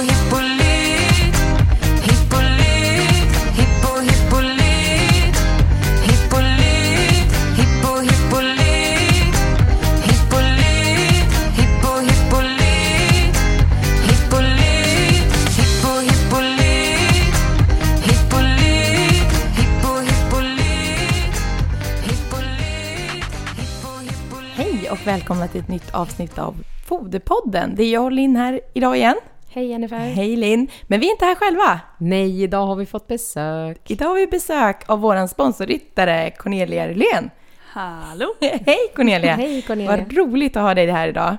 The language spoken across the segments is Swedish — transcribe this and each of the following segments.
hippolyt Hippolyt, hippo hippolyt Hippolyt, hippo hippolyt Hippolyt, hippo hippolyt Hippolyt, hippo hippolyt Hippolyt, hippo hippolyt Hippolyt, hippo hippolyt Hej och välkomna till ett nytt avsnitt av Foderpodden. Det är jag och Linn här idag igen. Hej Jennifer! Hej Linn! Men vi är inte här själva. Nej, idag har vi fått besök. Idag har vi besök av vår sponsorryttare Cornelia Rylén. Hallå! Hej Cornelia! Hej Cornelia! Vad roligt att ha dig här idag.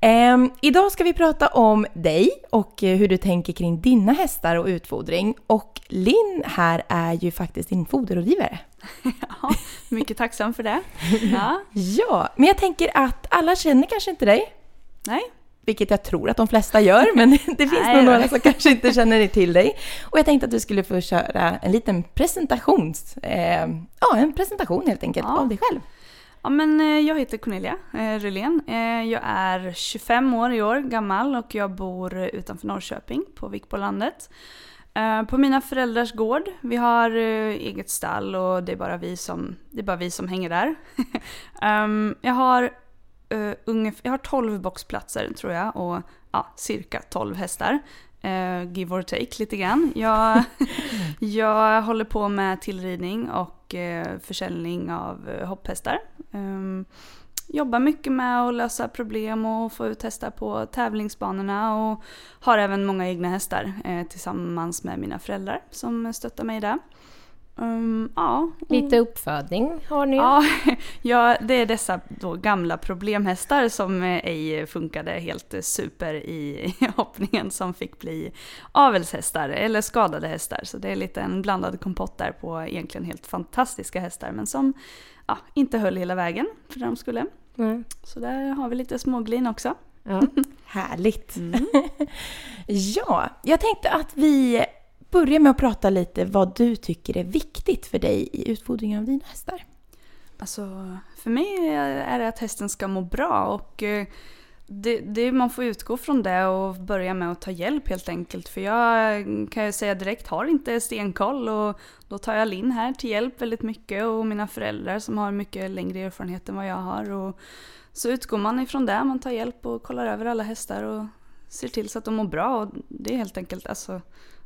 Ehm, idag ska vi prata om dig och eh, hur du tänker kring dina hästar och utfodring. Och Linn här är ju faktiskt din foderrådgivare. Ja, mycket tacksam för det. Ja, Ja, men jag tänker att alla känner kanske inte dig. nej, Vilket jag tror att de flesta gör, men det finns nog några som kanske inte känner till dig. Och jag tänkte att du skulle få köra en liten presentations... Eh, ja, en presentation helt enkelt Ja. av dig själv. Ja, men eh, jag heter Cornelia eh, Rylén. Eh, Jag är 25 år i år gammal och jag bor utanför Norrköping på Vikbolandet. Eh, På mina föräldrars gård. Vi har eget stall och det är bara vi som, det är bara vi som hänger där. Ehm, Jag har, uh, ungefär, jag har 12 boxplatser tror jag och ja, cirka 12 hästar. Eh, give or take lite grann. Jag, jag håller på med tillridning och eh, försäljning av eh, hopphästar. Ehm, jobbar mycket med att lösa problem och få ut hästar på tävlingsbanorna och har även många egna hästar eh, tillsammans med mina föräldrar som stöttar mig där. Ehm, ja, Lite uppfödning har ni. Ja, ja, det är dessa då gamla problemhästar som eh, ej funkade helt super i hoppningen som fick bli avelshästar eller skadade hästar. Så det är lite en blandad kompott där på egentligen helt fantastiska hästar men som ja, inte höll hela vägen för de skulle. Mm. Så där har vi lite småglin också. Ja. Härligt! Mm. Ja, jag tänkte att vi Börja med att prata lite vad du tycker är viktigt för dig i utfodringen av dina hästar. Alltså, för mig är det att hästen ska må bra och eh, det, det, man får utgå från det och börja med att ta hjälp helt enkelt. För jag mm, kan ju säga direkt har inte stenkoll och då tar jag Linn här till hjälp väldigt mycket och mina föräldrar som har mycket längre erfarenhet än vad jag har. Och så utgår man ifrån det, man tar hjälp och kollar över alla hästar och ser till så att de mår bra. Och det är helt enkelt alltså,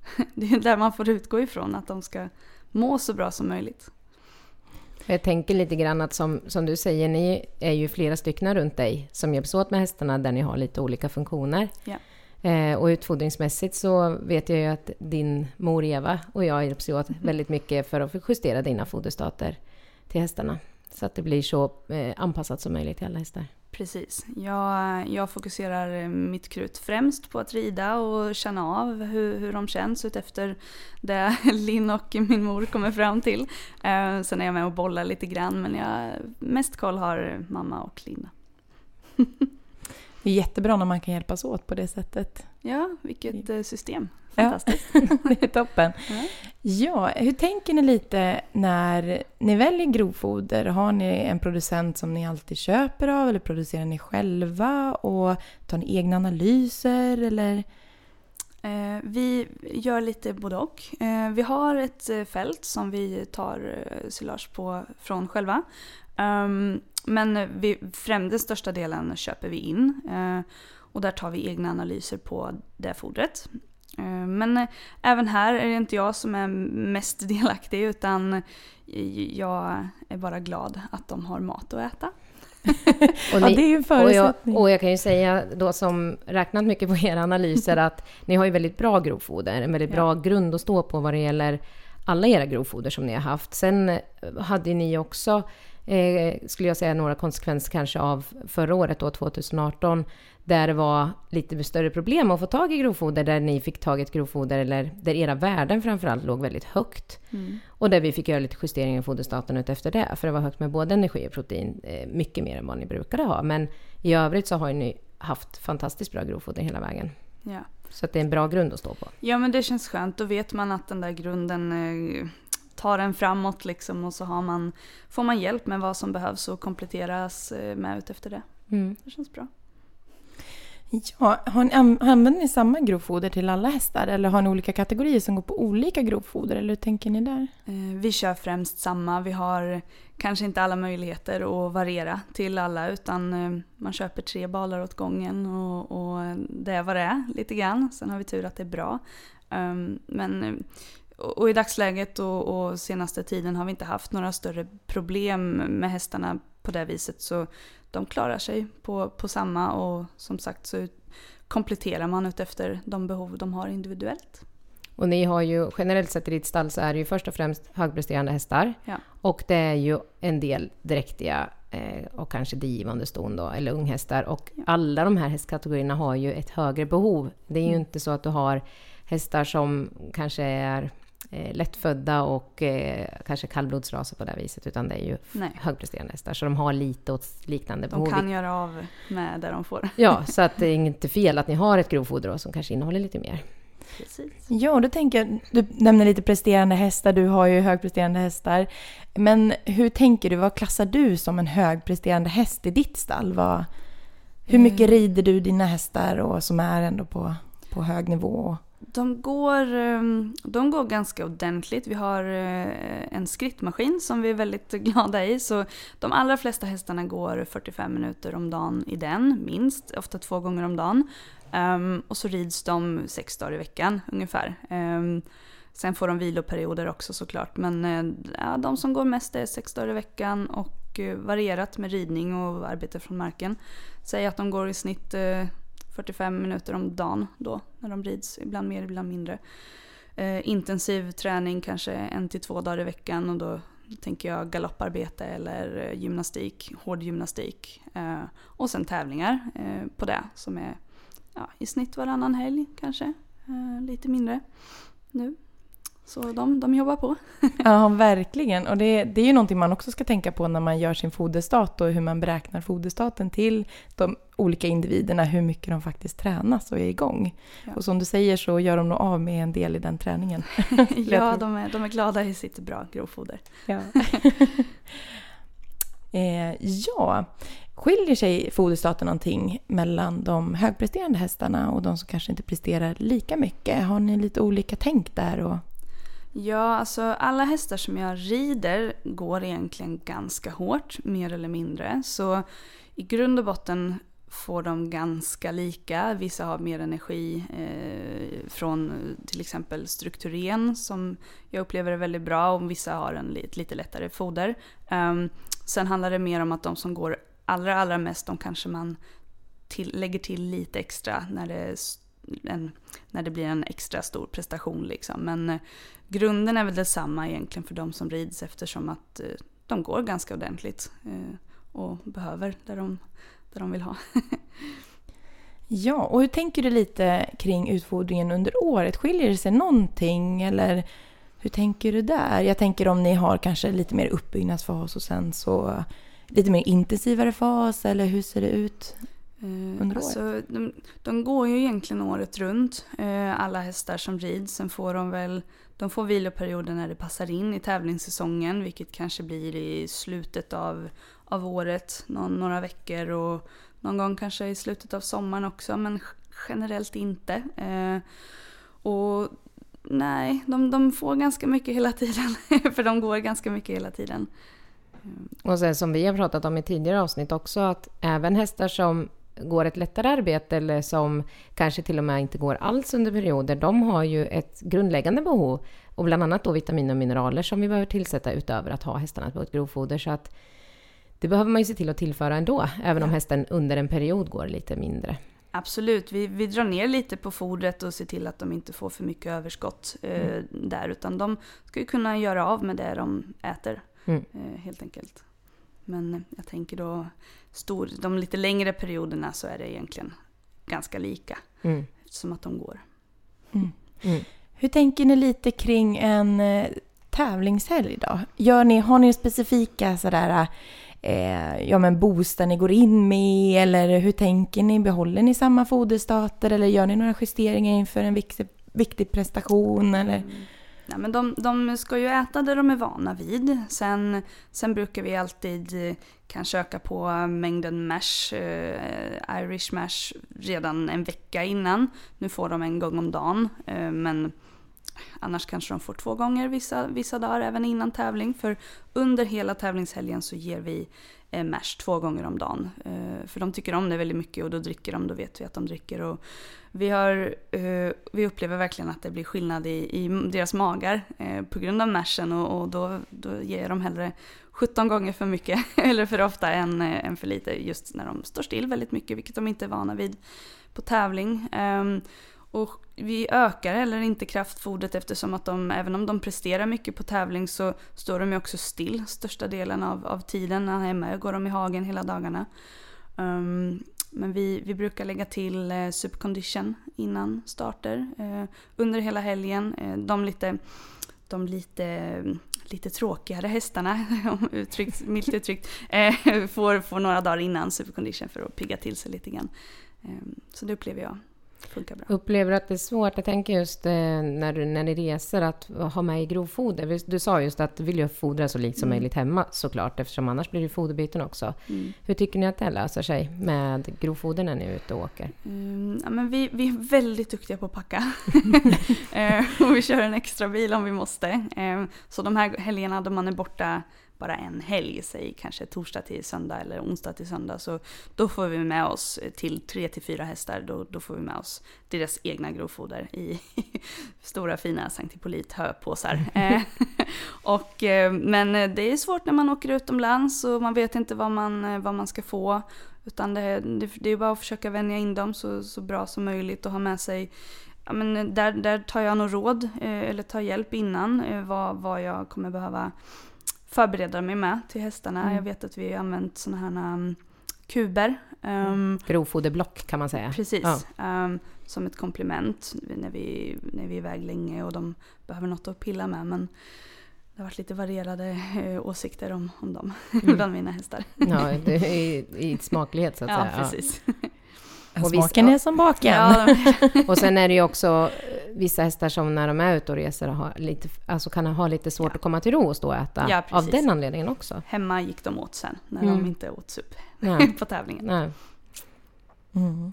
det är där man får utgå ifrån, att de ska må så bra som möjligt. Jag tänker lite grann att som, som du säger, ni är ju flera stycken runt dig som hjälps åt med hästarna där ni har lite olika funktioner. Ja. Eh, och utfodringsmässigt så vet jag ju att din mor Eva och jag hjälps åt väldigt mycket för att justera dina foderstater till hästarna. Så att det blir så eh, anpassat som möjligt till alla hästar. Precis. Jag, jag fokuserar mitt krut främst på att rida och känna av hur, hur de känns utefter det Linn och min mor kommer fram till. Eh, sen är jag med och bollar lite grann men jag, mest koll har mamma och Linn. Det är jättebra när man kan hjälpas åt på det sättet. Ja, vilket eh, system. Ja. Fantastiskt. Det är toppen. Ja. Ja, hur tänker ni lite när ni väljer grovfoder? Har ni en producent som ni alltid köper av eller producerar ni själva? Och tar ni egna analyser eller? Eh, vi gör lite både och. Eh, vi har ett eh, fält som vi tar silage på från själva. Um, men vi, främst den största delen köper vi in. Och där tar vi egna analyser på det fodret. Eh, men eh, även här är det inte jag som är mest delaktig utan jag är bara glad att de har mat att äta. Och Ja, ni- det är ju en och jag, och jag kan ju säga då som räknat mycket på era analyser att ni har ju väldigt bra grovfoder, en väldigt bra grund att stå på vad det gäller alla era grovfoder som ni har haft. Sen eh, hade ni också, eh, skulle jag säga, några konsekvenser kanske av förra året då, 2018, där det var lite större problem att få tag i grovfoder, där ni fick tag i ett grovfoder, eller där era värden framförallt låg väldigt högt. Och där vi fick göra lite justeringar i foderstaten efter det, för det var högt med både energi och protein, eh, mycket mer än vad ni brukade ha. Men i övrigt så har ni haft fantastiskt bra grovfoder hela vägen. Ja. Så att det är en bra grund att stå på. Ja men det känns skönt. Då vet man att den där grunden tar en framåt liksom och så har man, får man hjälp med vad som behövs och kompletteras eh, med ut efter det. Mm. Det känns bra. Ja, har ni, an- använder ni samma grovfoder till alla hästar eller har ni olika kategorier som går på olika grovfoder eller hur tänker ni där? Eh, Vi kör främst samma. Vi har kanske inte alla möjligheter att variera till alla utan eh, man köper tre balar åt gången och, och det är vad det är lite grann. Sen har vi tur att det är bra. Um, Men och i dagsläget och, och senaste tiden har vi inte haft några större problem med hästarna på det viset så de klarar sig på, på samma och som sagt så kompletterar man utefter de behov de har individuellt. Och ni har ju generellt sett i ditt stall så är det ju först och främst högpresterande hästar. Ja. Och det är ju en del dräktiga eh, och kanske digivande ston då, eller unghästar. Och alla de här hästkategorierna har ju ett högre behov. Det är ju inte så att du har hästar som kanske är eh, lättfödda och eh, kanske kallblodsraser på det här viset, utan det är ju Nej. högpresterande hästar. Så de har lite åt liknande De behov. kan göra av med det de får. Ja, så att det är inte fel att ni har ett grovfoder som kanske innehåller lite mer. Precis. Ja, då tänker jag, du nämner lite presterande hästar, du har ju högpresterande hästar. Men hur tänker du, vad klassar du som en högpresterande häst i ditt stall? Vad, hur mycket rider du dina hästar och som är ändå på, på hög nivå? De går, ehm, de går ganska ordentligt. Vi har eh, en skrittmaskin som vi är väldigt glada i. Så de allra flesta hästarna går 45 minuter om dagen i den, minst. Ofta två gånger om dagen. Ehm, och så rids de sex dagar i veckan ungefär. Ehm, sen får de viloperioder också såklart. Men eh, ja, de som går mest är sex dagar i veckan och eh, varierat med ridning och arbete från marken. Säg att de går i snitt 45 minuter om dagen då när de rids, ibland mer, ibland mindre. Eh, intensiv träning kanske en till två dagar i veckan och då tänker jag galopparbete eller eh, gymnastik, hård gymnastik. Eh, och sen tävlingar eh, på det som är ja, i snitt varannan helg kanske, eh, lite mindre nu. Så de, de jobbar på. Ja, verkligen. Och det, det är ju någonting man också ska tänka på när man gör sin foderstat och hur man beräknar foderstaten till de olika individerna, hur mycket de faktiskt tränas och är igång. Ja. Och som du säger så gör de nog av med en del i den träningen. ja, de är, de är glada i sitt bra grovfoder. Ja. eh, ja, skiljer sig foderstaten någonting mellan de högpresterande hästarna och de som kanske inte presterar lika mycket? Har ni lite olika tänk där? Och... Ja, alltså alla hästar som jag rider går egentligen ganska hårt, mer eller mindre. Så i grund och botten får de ganska lika. Vissa har mer energi eh, från eh, till exempel strukturen som jag upplever är väldigt bra och vissa har en lite, lite lättare foder. Um, sen handlar det mer om att de som går allra, allra mest, de kanske man till, lägger till lite extra när det, en, när det blir en extra stor prestation. Liksom. Men eh, grunden är väl detsamma egentligen för de som rids eftersom att eh, de går ganska ordentligt eh, och behöver det de, det de vill ha. Ja, och hur tänker du lite kring utfodringen under året? Skiljer det sig någonting eller hur tänker du där? Jag tänker om ni har kanske lite mer uppbyggnadsfas och sen så lite mer intensivare fas eller hur ser det ut? Eh, Under alltså, de, de går ju egentligen året runt, eh, alla hästar som rids. Sen får de väl de får viloperioder när det passar in i tävlingssäsongen, vilket kanske blir i slutet av, av året, någon, några veckor och någon gång kanske i slutet av sommaren också, men generellt inte. Eh, och nej, de, de får ganska mycket hela tiden, för de går ganska mycket hela tiden. Och sen som vi har pratat om i tidigare avsnitt också, att även hästar som går ett lättare arbete eller som kanske till och med inte går alls under perioder, de har ju ett grundläggande behov och bland annat då vitaminer och mineraler som vi behöver tillsätta utöver att ha hästarna på ett grovfoder. Så att det behöver man ju se till att tillföra ändå, även om hästen under en period går lite mindre. Absolut, vi, vi drar ner lite på fodret och ser till att de inte får för mycket överskott eh, där. Utan de ska ju kunna göra av med det de äter, Mm. eh, helt enkelt. Men jag tänker då, stor, de lite längre perioderna så är det egentligen ganska lika. Mm. Eftersom att de går. Mm. Hur tänker ni lite kring en eh, tävlingshelg då? Gör ni, har ni specifika sådär, eh, ja men booster ni går in med eller hur tänker ni? Behåller ni samma foderstater eller gör ni några justeringar inför en viktig, viktig prestation eller? Nej, men de, de ska ju äta det de är vana vid. Sen, sen brukar vi alltid eh, kanske öka på mängden mash, eh, Irish mash, redan en vecka innan. Nu får de en gång om dagen, eh, men annars kanske de får två gånger vissa, vissa dagar även innan tävling. För under hela tävlingshelgen så ger vi eh, mash två gånger om dagen. Eh, för de tycker om det väldigt mycket och då dricker de, då vet vi att de dricker. Och vi, har, eh, vi upplever verkligen att det blir skillnad i, i deras magar eh, på grund av mashen och, och då, då ger de hellre 17 gånger för mycket eller för ofta än, eh, än för lite just när de står still väldigt mycket, vilket de inte är vana vid på tävling. Ehm, och vi ökar heller inte kraftfodret eftersom att de, även om de presterar mycket på tävling så står de ju också still största delen av, av tiden. När hemma går de i hagen hela dagarna. Um, men vi, vi brukar lägga till eh, supercondition innan starter eh, under hela helgen. Eh, de lite, de lite, lite tråkigare hästarna, uttryckt, milt uttryckt, eh, får, får några dagar innan supercondition för att pigga till sig lite grann. Eh, så det upplever jag funkar bra. Upplever att det är svårt? Jag tänker just eh, när, du, när ni reser att ha med i grovfoder. Du sa just att du vill ju fodra så likt som Mm. möjligt hemma såklart eftersom annars blir det foderbyten också. Mm. Hur tycker ni att det löser sig med grovfoder när ni är ute och åker? Mm, ja, men vi, vi är väldigt duktiga på att packa. eh, och vi kör en extra bil om vi måste. Eh, så de här helgerna då man är borta bara en helg, säg kanske torsdag till söndag eller onsdag till söndag, så då får vi med oss till tre till fyra hästar, då, då får vi med oss deras egna grovfoder i stora fina Sankt Hippolyt höpåsar. Eh, och, eh, men det är svårt när man åker utomlands och man vet inte vad man, eh, vad man ska få. Utan det, det, det är bara att försöka vänja in dem så, så bra som möjligt och ha med sig Ja, men där, där tar jag nog råd eh, eller tar hjälp innan eh, vad, vad jag kommer behöva förbereda mig med till hästarna. Mm. Jag vet att vi har använt sådana här um, kuber. Um, Grovfoderblock kan man säga. Precis. Ja. ehm, som ett komplement när vi, när vi är iväg länge och de behöver något att pilla med. Men det har varit lite varierade eh, åsikter om, om dem Mm. bland mina hästar. Ja, det är i, i smaklighet så att Ja, säga. Ja. precis. Och visst- Smaken är som baken. Ja, de- Och sen är det ju också eh, vissa hästar som när de är ute och reser har lite, alltså kan ha lite svårt Ja. att komma till ro och stå och äta. Ja, av den anledningen också. hemma gick de åt sen när Mm. de inte åt sup Nej. på tävlingen. Nej. Mm.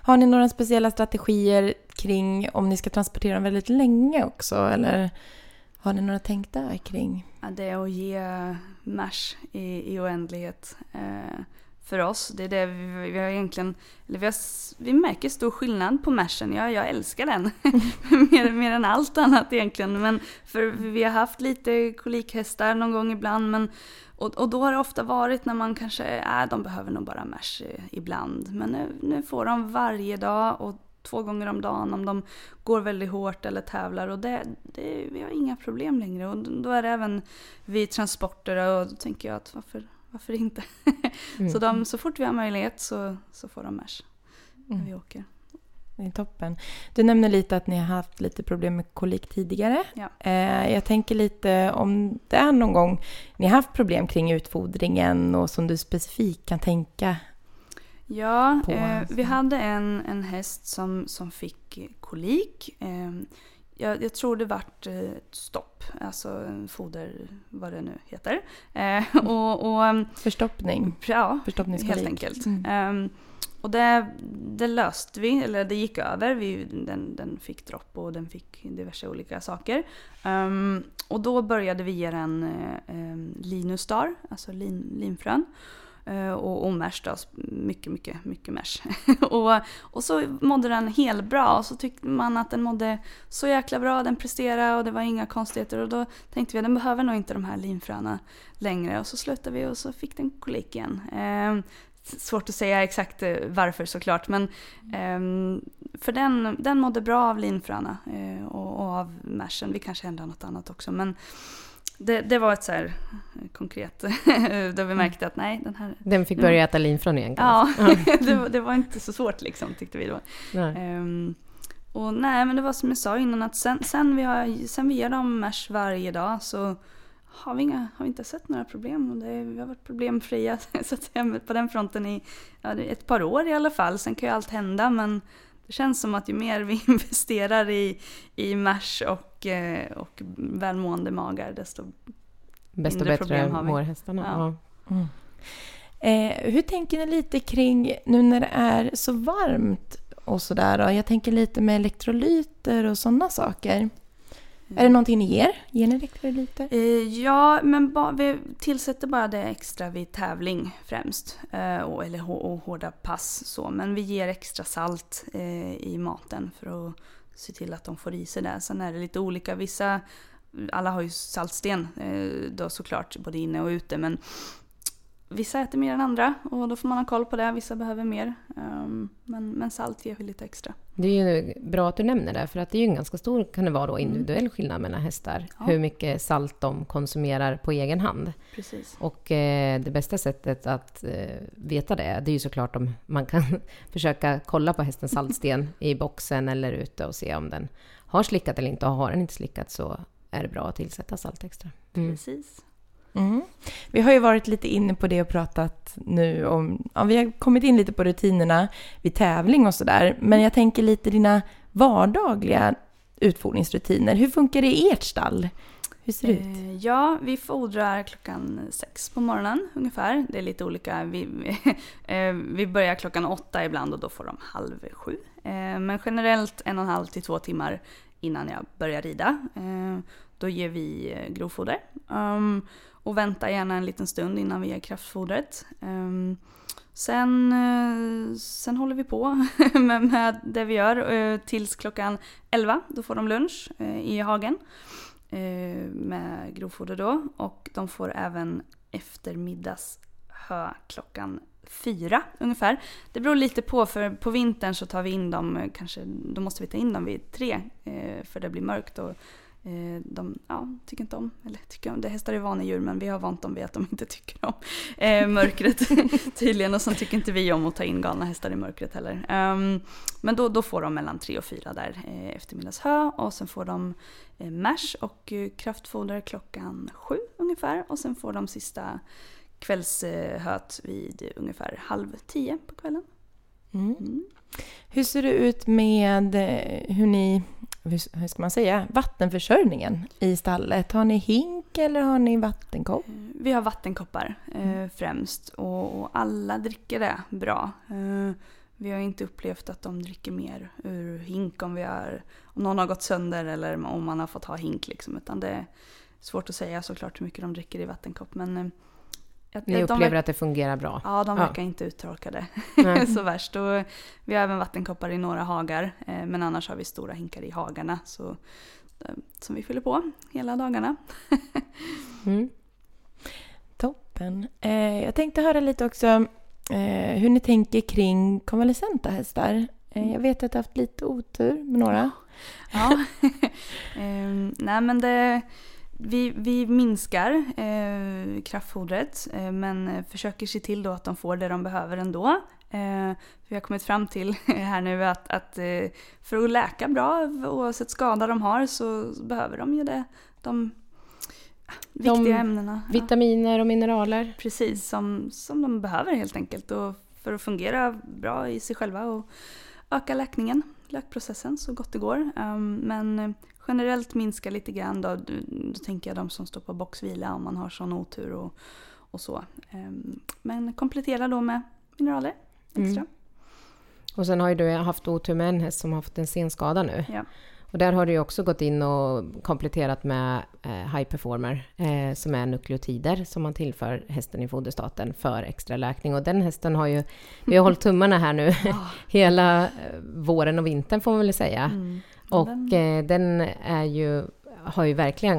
Har ni några speciella strategier kring om ni ska transportera dem väldigt länge också? Eller har ni några tänk där kring? Ja, det är att ge mash i, i oändlighet eh, för oss. Det är det vi, vi har egentligen, eller vi, har, vi märker stor skillnad på mashen. Jag, jag älskar den mer, mer än allt annat egentligen. Men för vi har haft lite kolikhästar någon gång ibland. Men, och, och då har det ofta varit när man kanske, äh, de behöver nog bara mash eh, ibland. Men nu, nu får de varje dag och två gånger om dagen om de går väldigt hårt eller tävlar. Och det, det, vi har inga problem längre. Och då är det även vid transporter och då tänker jag att varför, varför inte? Mm. Så, de, så fort vi har möjlighet så, så får de mash när Mm. vi åker. Det är toppen. Du nämnde lite att ni har haft lite problem med kolik tidigare. Ja. Eh, jag tänker lite om det är någon gång ni har haft problem kring utfodringen och som du specifikt kan tänka. Ja, På, eh, vi hade en, en häst som, som fick kolik. Eh, jag, jag tror det vart eh, ett stopp, alltså foder, vad det nu heter. Eh, och, och ehm, Förstoppning. ja, helt enkelt. Mm. Ehm, och det, det löste vi, eller det gick över. Vi, den, den fick dropp och den fick diverse olika saker. Ehm, och då började vi ge den eh, um, Linustar, alltså lin, linfrön. Eh, och, och mash då, mycket, mycket, mycket märs. och, och så mådde den helt bra och så tyckte man att den mådde så jäkla bra, den presterade och det var inga konstigheter. Och då tänkte vi att den behöver nog inte de här linfröna längre. Och så slutade vi och så fick den kolik igen. Eh, svårt att säga exakt eh, varför såklart men eh, för den, den mådde bra av linfröna eh, och, och av märsen. Vi kanske ändrar något annat också men det, det var ett så här eh, konkret där vi märkte att nej den här Den fick börja äta linfrön igen Ja, det, var- det var inte så svårt liksom tyckte vi då. Nej. Ehm, och nej men det var som jag sa innan att sen, sen, vi, har, sen vi ger dem mash varje dag så har vi, inga, har vi inte sett några problem. Och det, vi har varit problemfria så att säga, på den fronten i ja, ett par år i alla fall. Sen kan ju allt hända men det känns som att ju mer vi investerar i, i mash och och, eh, och välmående magar desto Bäst och Mindre bättre problem har vi. mår hästarna. Ja. Ja. Mm. Eh, hur tänker ni lite kring nu när det är så varmt och sådär? Jag tänker lite med elektrolyter och sådana saker. Är det någonting ni ger? Ger ni elektrolyter? Eh, Ja, men ba, vi tillsätter bara det extra vid tävling främst. Eh, och, eller och hårda pass så. Men vi ger extra salt eh, i maten för att se till att de får i sig det. Sen är det lite olika. Vissa, alla har ju saltsten eh, då såklart, både inne och ute. Men vissa äter mer än andra och då får man ha koll på det. Vissa behöver mer. Um, men, men salt ger vi lite extra. Det är ju bra att du nämner det, för att det är ju en ganska stor, kan det vara då, individuell skillnad mellan hästar. Ja. Hur mycket salt de konsumerar på egen hand. Precis. Och eh, det bästa sättet att eh, veta det, det är ju såklart om man kan försöka kolla på hästens saltsten i boxen eller ute och se om den har slickat eller inte. Och har den inte slickat så är det bra att tillsätta salt extra. Mm. Precis. Mm. Vi har ju varit lite inne på det och pratat nu om... Ja, vi har kommit in lite på rutinerna vid tävling och sådär. Men jag tänker lite dina vardagliga utfodringsrutiner. Hur funkar det i ert stall? Hur ser det ut? Eh, ja, vi fodrar klockan sex på morgonen ungefär. Det är lite olika. Vi, vi eh, börjar klockan åtta ibland och då får de halv sju. Eh, men generellt en och en halv till två timmar innan jag börjar rida. Då ger vi eh, grovfoder. Um, och väntar gärna en liten stund innan vi ger kraftfodret. Um, sen, eh, sen håller vi på med, med det vi gör eh, tills klockan 11. Då får de lunch i hagen med grovfoder då. Och de får även eftermiddagshö klockan fyra ungefär. Det beror lite på, för på vintern så tar vi in dem, kanske, då måste vi ta in dem vid tre för det blir mörkt och de ja, tycker inte om, eller tycker om, det hästar är vana djur men vi har vant dem vid att de inte tycker om eh, mörkret tydligen och sen tycker inte vi om att ta in galna hästar i mörkret heller. Ehm, men då, då får de mellan tre och fyra där eh, eftermiddagshö och sen får de eh, mash och eh, kraftfoder klockan sju ungefär och sen får de sista kvällshöt vid eh, ungefär halv tio på kvällen. Mm. Mm. Hur ser det ut med eh, hur ni, hur ska man säga, vattenförsörjningen i stallet? Har ni hink eller har ni vattenkopp? Vi har vattenkoppar eh, främst och, och alla dricker det bra. Eh, vi har inte upplevt att de dricker mer ur hink om, vi har, om någon har gått sönder eller om man har fått ha hink. Liksom, utan det är svårt att säga såklart hur mycket de dricker i vattenkopp. Men, eh, Ni de upplever verkar- att det fungerar bra? Ja, de Ja. verkar inte uttorkade så värst. Och vi har även vattenkoppar i några hagar, eh, men annars har vi stora hinkar i hagarna så, eh, som vi fyller på hela dagarna. Mm. Toppen. Eh, jag tänkte höra lite också eh, hur ni tänker kring konvalescenta hästar. Eh, jag vet att du har haft lite otur med några. Ja. Ehm, nej men det, vi, vi minskar eh, kraftfodret eh, men försöker se till då att de får det de behöver ändå. Eh, vi har kommit fram till här nu att, att eh, för att läka bra oavsett skada de har så behöver de ju det. De viktiga De ämnena. Vitaminer och mineraler? Precis, som, som de behöver helt enkelt. Och för att fungera bra i sig själva och öka läkningen, läkprocessen så gott det går. Um, men generellt minska lite grann då, då, tänker jag de som står på boxvila om man har sån otur och, och så. Um, men komplettera då med mineraler extra. Mm. Och sen har ju du haft otur med en häst som har fått en senskada nu. Ja. Och där har du ju också gått in och kompletterat med eh, High Performer eh, som är nukleotider som man tillför hästen i foderstaten för extra läkning. Och den hästen har ju, vi har hållit tummarna här nu hela eh, våren och vintern får man väl säga. Mm. Och den- eh, den är ju, har ju verkligen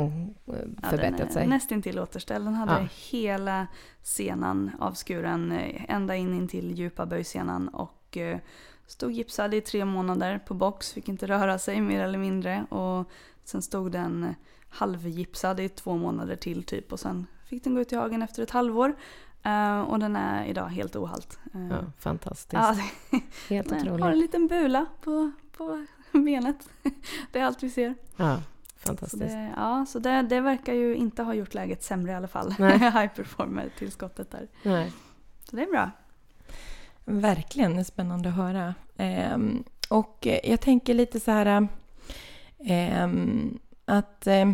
eh, Ja, förbättrat den sig. Nästintill återställd. Den hade Ja. hela senan avskuren eh, ända in, in till djupa böjsenan och eh, stod gipsad i tre månader på box, fick inte röra sig mer eller mindre. Och sen stod den halvgipsad i två månader till typ och sen fick den gå ut i hagen efter ett halvår. Eh, och den är idag helt ohalt. Eh, Ja, fantastiskt. ja, Helt den har en otroligt. liten bula på, på benet. Det är allt vi ser. Ja, Så, fantastiskt. det, ja, så det, det verkar ju inte ha gjort läget sämre i alla fall. High performer-tillskottet där. Nej. Så det är bra. Verkligen det är spännande att höra. Ehm, och eh, jag tänker lite så här... ehm, att... Eh,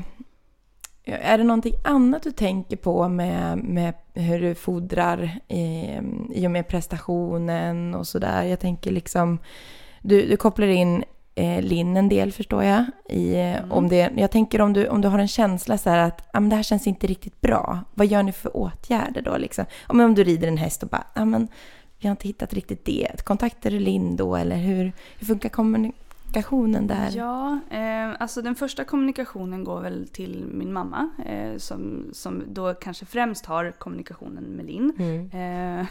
är det någonting annat du tänker på med, med hur du fodrar i, i och med prestationen och sådär? Jag tänker liksom... Du, du kopplar in eh, Linn en del förstår jag. I, Mm. om det, jag tänker om du, om du har en känsla så här att ah, men det här känns inte riktigt bra. Vad gör ni för åtgärder då? Liksom? Om, om du rider en häst och bara ah, men vi har inte hittat riktigt det. Kontaktar du Linn då eller hur, hur funkar kommunikationen där? Ja, eh, alltså den första kommunikationen går väl till min mamma eh, som, som då kanske främst har kommunikationen med Linn. Mm. Eh,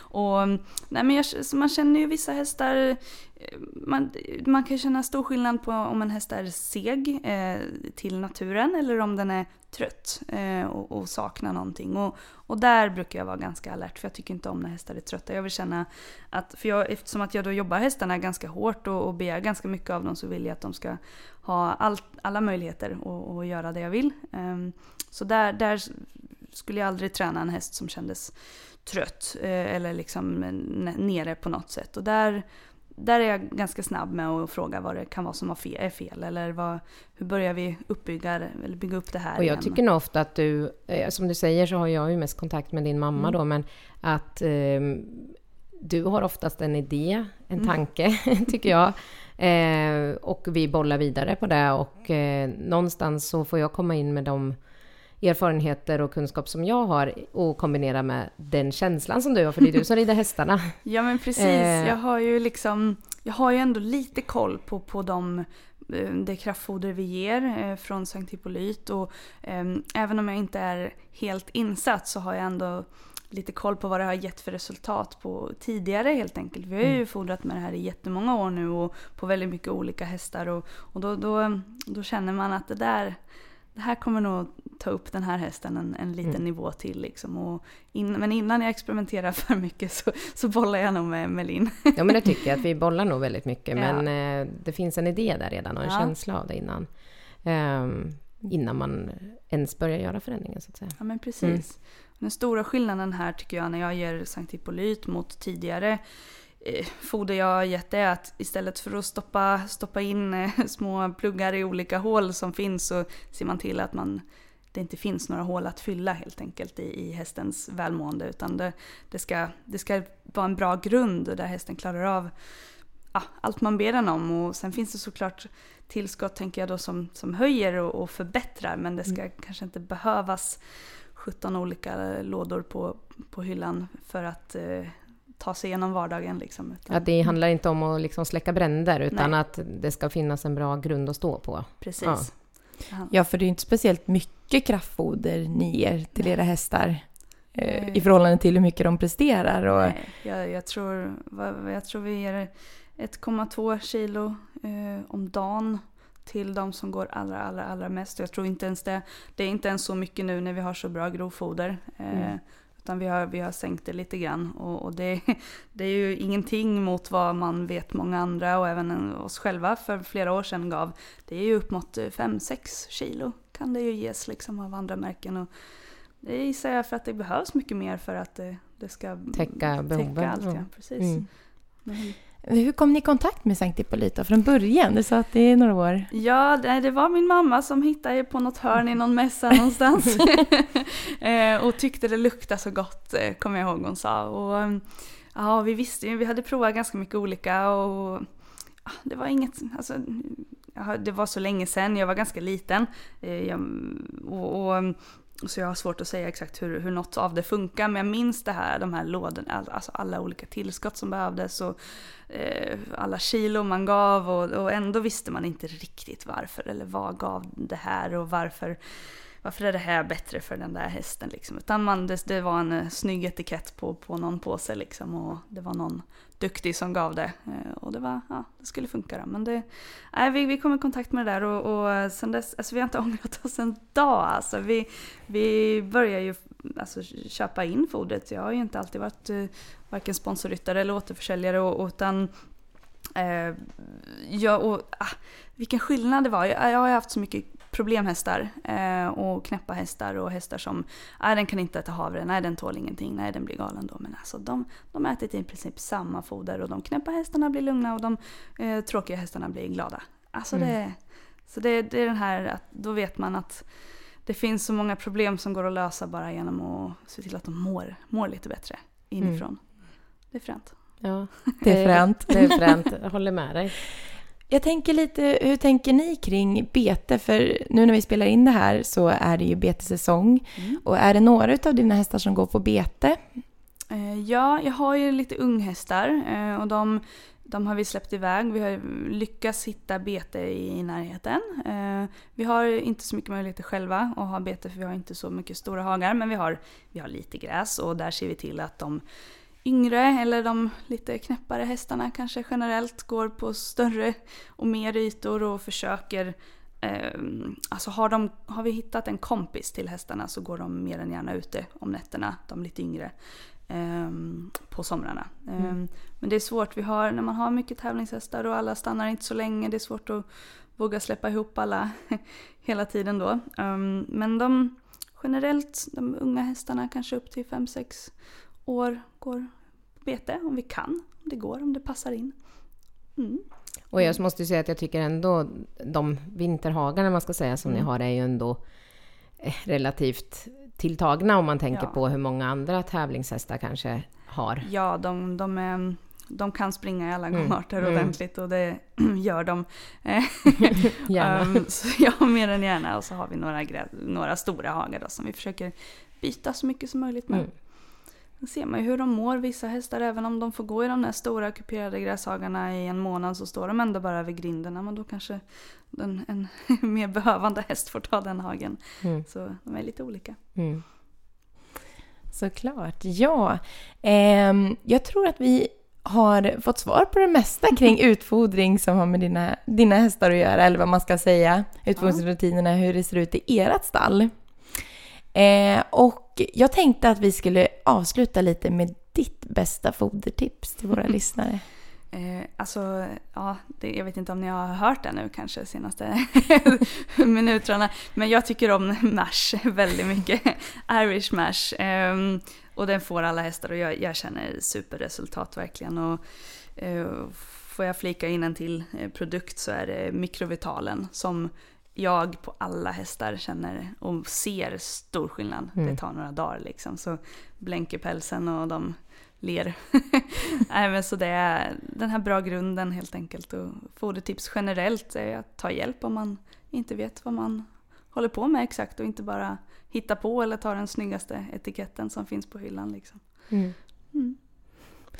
och nej men jag, man känner ju vissa hästar, eh, man, man kan känna stor skillnad på om en häst är seg eh, till naturen eller om den är trött eh, och, och saknar någonting. Och, och där brukar jag vara ganska alert för jag tycker inte om när hästar är trötta. Jag vill känna att, för jag, eftersom att jag då jobbar hästarna ganska hårt och, och begär ganska mycket av dem så vill jag att de ska ha all, alla möjligheter att göra det jag vill. Eh, så där, där skulle jag aldrig träna en häst som kändes trött eh, eller liksom nere på något sätt. Och där, där är jag ganska snabb med att fråga vad det kan vara som har fel, är fel eller vad, hur börjar vi uppbygga, eller bygga upp det här Och jag igen? tycker nog ofta att du, eh, som du säger så har jag ju mest kontakt med din mamma Mm. då, men att eh, du har oftast en idé, en Mm. tanke, tycker jag. Eh, och vi bollar vidare på det och eh, någonstans så får jag komma in med de erfarenheter och kunskap som jag har och kombinera med den känslan som du har, för det är du som rider hästarna. Ja men precis, Eh. jag har ju liksom, jag har ju ändå lite koll på, på de, eh, det kraftfoder vi ger eh, från Sankt Hippolyt och eh, även om jag inte är helt insatt så har jag ändå lite koll på vad det har gett för resultat på tidigare helt enkelt. Vi har ju fodrat med det här i jättemånga år nu och på väldigt mycket olika hästar och, och då, då, då känner man att det där det här kommer nog ta upp den här hästen en, en liten Mm. nivå till. Liksom. Och in, men innan jag experimenterar för mycket så, så bollar jag nog med, Linn. Ja, men det tycker jag att vi bollar nog väldigt mycket, Ja. men eh, det finns en idé där redan och en Ja. känsla av det innan. ehm, innan man ens börjar göra förändringen så att säga. Ja men precis. Mm. Den stora skillnaden här tycker jag när jag ger Sankt Hippolyt mot tidigare foder jag har gett är att istället för att stoppa, stoppa in eh, små pluggar i olika hål som finns så ser man till att man det inte finns några hål att fylla helt enkelt i, i hästens välmående utan det, det, ska, det ska vara en bra grund där hästen klarar av ja, allt man ber den om. Och sen finns det såklart tillskott tänker jag då som, som höjer och, och förbättrar men det ska kanske inte behövas 17 olika lådor på, på hyllan för att eh, ta sig igenom vardagen. Liksom, utan, Att det handlar inte om att liksom släcka bränder utan Nej. att det ska finnas en bra grund att stå på. Precis. Ja. Ja. För det är inte speciellt mycket kraftfoder ni ger till Nej. era hästar. eh. I förhållande till hur mycket de presterar. Och, Nej, jag, jag, tror, jag tror vi ger 1,2 kilo eh, om dagen till de som går allra, allra, allra mest. Jag tror inte ens det, det är inte ens så mycket nu när vi har så bra grovfoder. Eh, Mm. Utan vi har, vi har sänkt det lite grann. Och, och det, det är ju ingenting mot vad man vet många andra och även oss själva för flera år sedan gav. Det är ju upp mot 5-6 kilo kan det ju ges liksom av andra märken. Och det gissar jag för att det behövs mycket mer för att det, det ska Täcka behoven, Täcka allt, ja. ja. Precis. Mm. Men- hur kom ni i kontakt med Sankt Hippolyta från början? Du sa att det är några år. Ja, det, var min mamma som hittade på något hörn i någon mässa någonstans. eh, och tyckte det luktade så gott, eh, kommer jag ihåg hon sa. Och, eh, ja, vi visste ju, vi hade provat ganska mycket olika och ja, det var inget, alltså, det var så länge sedan, jag var ganska liten. Och, och, så jag har svårt att säga exakt hur, hur något av det funkar, men jag minns det här, de här lådorna, alltså alla olika tillskott som behövdes och eh, alla kilo man gav och, och ändå visste man inte riktigt varför eller vad gav det här och varför varför är det här bättre för den där hästen liksom. Utan man, det, det var en snygg etikett på, på någon påse liksom och det var någon duktig som gav det. Eh, och det var, ja, det skulle funka då. Men det, nej, vi, vi kom i kontakt med det där och, och sen dess, alltså vi har inte ångrat oss en dag alltså. Vi, vi börjar ju alltså, köpa in fodret. Jag har ju inte alltid varit eh, varken sponsorryttare eller återförsäljare och, utan eh, jag, och, ah, vilken skillnad det var. Jag, jag har ju haft så mycket problemhästar eh, och knäppa hästar och hästar som nej den kan inte äta havre, nej den tål ingenting, nej den blir galen då. Men alltså de, de äter i princip samma foder och de knäppa hästarna blir lugna och de eh, tråkiga hästarna blir glada. Alltså Mm. det, Så det, det är den här, att då vet man att det finns så många problem som går att lösa bara genom att se till att de mår, mår lite bättre inifrån. Det är fränt. Ja, Det är fränt. Det är fränt, jag håller med dig. Jag tänker lite, hur tänker ni kring bete? För nu när vi spelar in det här så är det ju betesäsong. Mm. Och är det några av dina hästar som går på bete? Eh, Ja, jag har ju lite unghästar eh, och de, de har vi släppt iväg. Vi har lyckats hitta bete i närheten. Eh, Vi har inte så mycket möjligheter själva att ha bete för vi har inte så mycket stora hagar men vi har, vi har lite gräs och där ser vi till att de yngre eller de lite knäppare hästarna kanske generellt går på större och mer ytor och försöker Eh, alltså har, de, har vi hittat en kompis till hästarna så går de mer än gärna ute om nätterna, de lite yngre, eh, på somrarna. Eh, Men det är svårt, vi har, när man har mycket tävlingshästar och alla stannar inte så länge, det är svårt att våga släppa ihop alla hela tiden då. Eh, men de generellt, de unga hästarna kanske upp till 5-6 år går bete om vi kan, om det går, om det passar in. Mm. Och jag måste ju säga att jag tycker ändå de vinterhagarna man ska säga som Mm. ni har är ju ändå eh, relativt tilltagna om man tänker Ja. på hur många andra tävlingshästar kanske har. Ja, de, de, är, de kan springa i alla Mm, gångarter mm. ordentligt och det gör de. Eh, Gärna. ehm, så ja, mer än gärna. Och så har vi några, några stora hagar då, som vi försöker byta så mycket som möjligt med. Mm. Då ser man ju hur de mår, vissa hästar, även om de får gå i de där stora kuperade gräshagarna i en månad så står de ändå bara över grindarna. Men då kanske en, en mer behövande häst får ta den hagen. Mm. Så de är lite olika. Mm. Såklart, ja. Ehm, jag tror att vi har fått svar på det mesta kring utfodring som har med dina, dina hästar att göra, eller vad man ska säga. Utfodringsrutinerna, hur det ser ut i ert stall. Eh, och jag tänkte att vi skulle avsluta lite med ditt bästa fodertips till våra lyssnare. Eh, alltså, ja, det, jag vet inte om ni har hört det nu kanske senaste minuterna. Men jag tycker om mash väldigt mycket. Irish mash. ehm, och den får alla hästar och jag, jag känner superresultat verkligen. Och, eh, får jag flika in en till eh, produkt så är det mikrovitalen som jag på alla hästar känner och ser stor skillnad. Mm. Det tar några dagar liksom. Så blänker pälsen och de ler. Nej, men så det är den här bra grunden helt enkelt. Och fodertips generellt är att ta hjälp om man inte vet vad man håller på med exakt och inte bara hitta på eller ta den snyggaste etiketten som finns på hyllan. Liksom. Mm. Mm.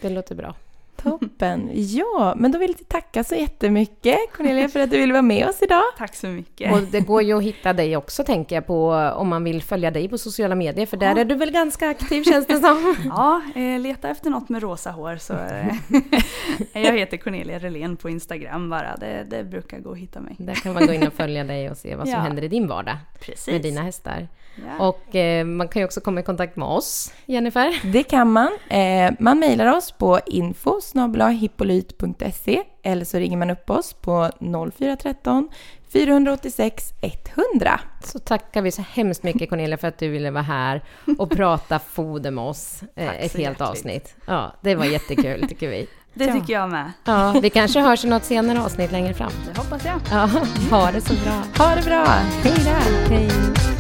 Det låter bra. Toppen! Ja, men då vill jag tacka så jättemycket Cornelia för att du ville vara med oss idag. Tack så mycket. Och det går ju att hitta dig också tänker jag på om man vill följa dig på sociala medier för där Ja. är du väl ganska aktiv känns det som. Ja, eh, leta efter något med rosa hår så eh, Jag heter Cornelia Relén på Instagram bara. Det, det brukar gå att hitta mig. Där kan man gå in och följa dig och se vad som Ja. händer i din vardag Precis. med dina hästar. Ja. Och eh, man kan ju också komma i kontakt med oss, Jennifer. Det kan man. Eh, man mejlar oss på info hippolyt.se eller så ringer man upp oss på 0413 486 100. Så tackar vi så hemskt mycket Cornelia för att du ville vara här och prata foder med oss eh, Tack ett helt hjärtligt. avsnitt. Ja, det var jättekul tycker vi. Det Ja. tycker jag med. Ja, vi kanske hörs i något senare avsnitt längre fram. Det hoppas jag. Ja, ha det så bra. Ha det bra! Hej då! Hej!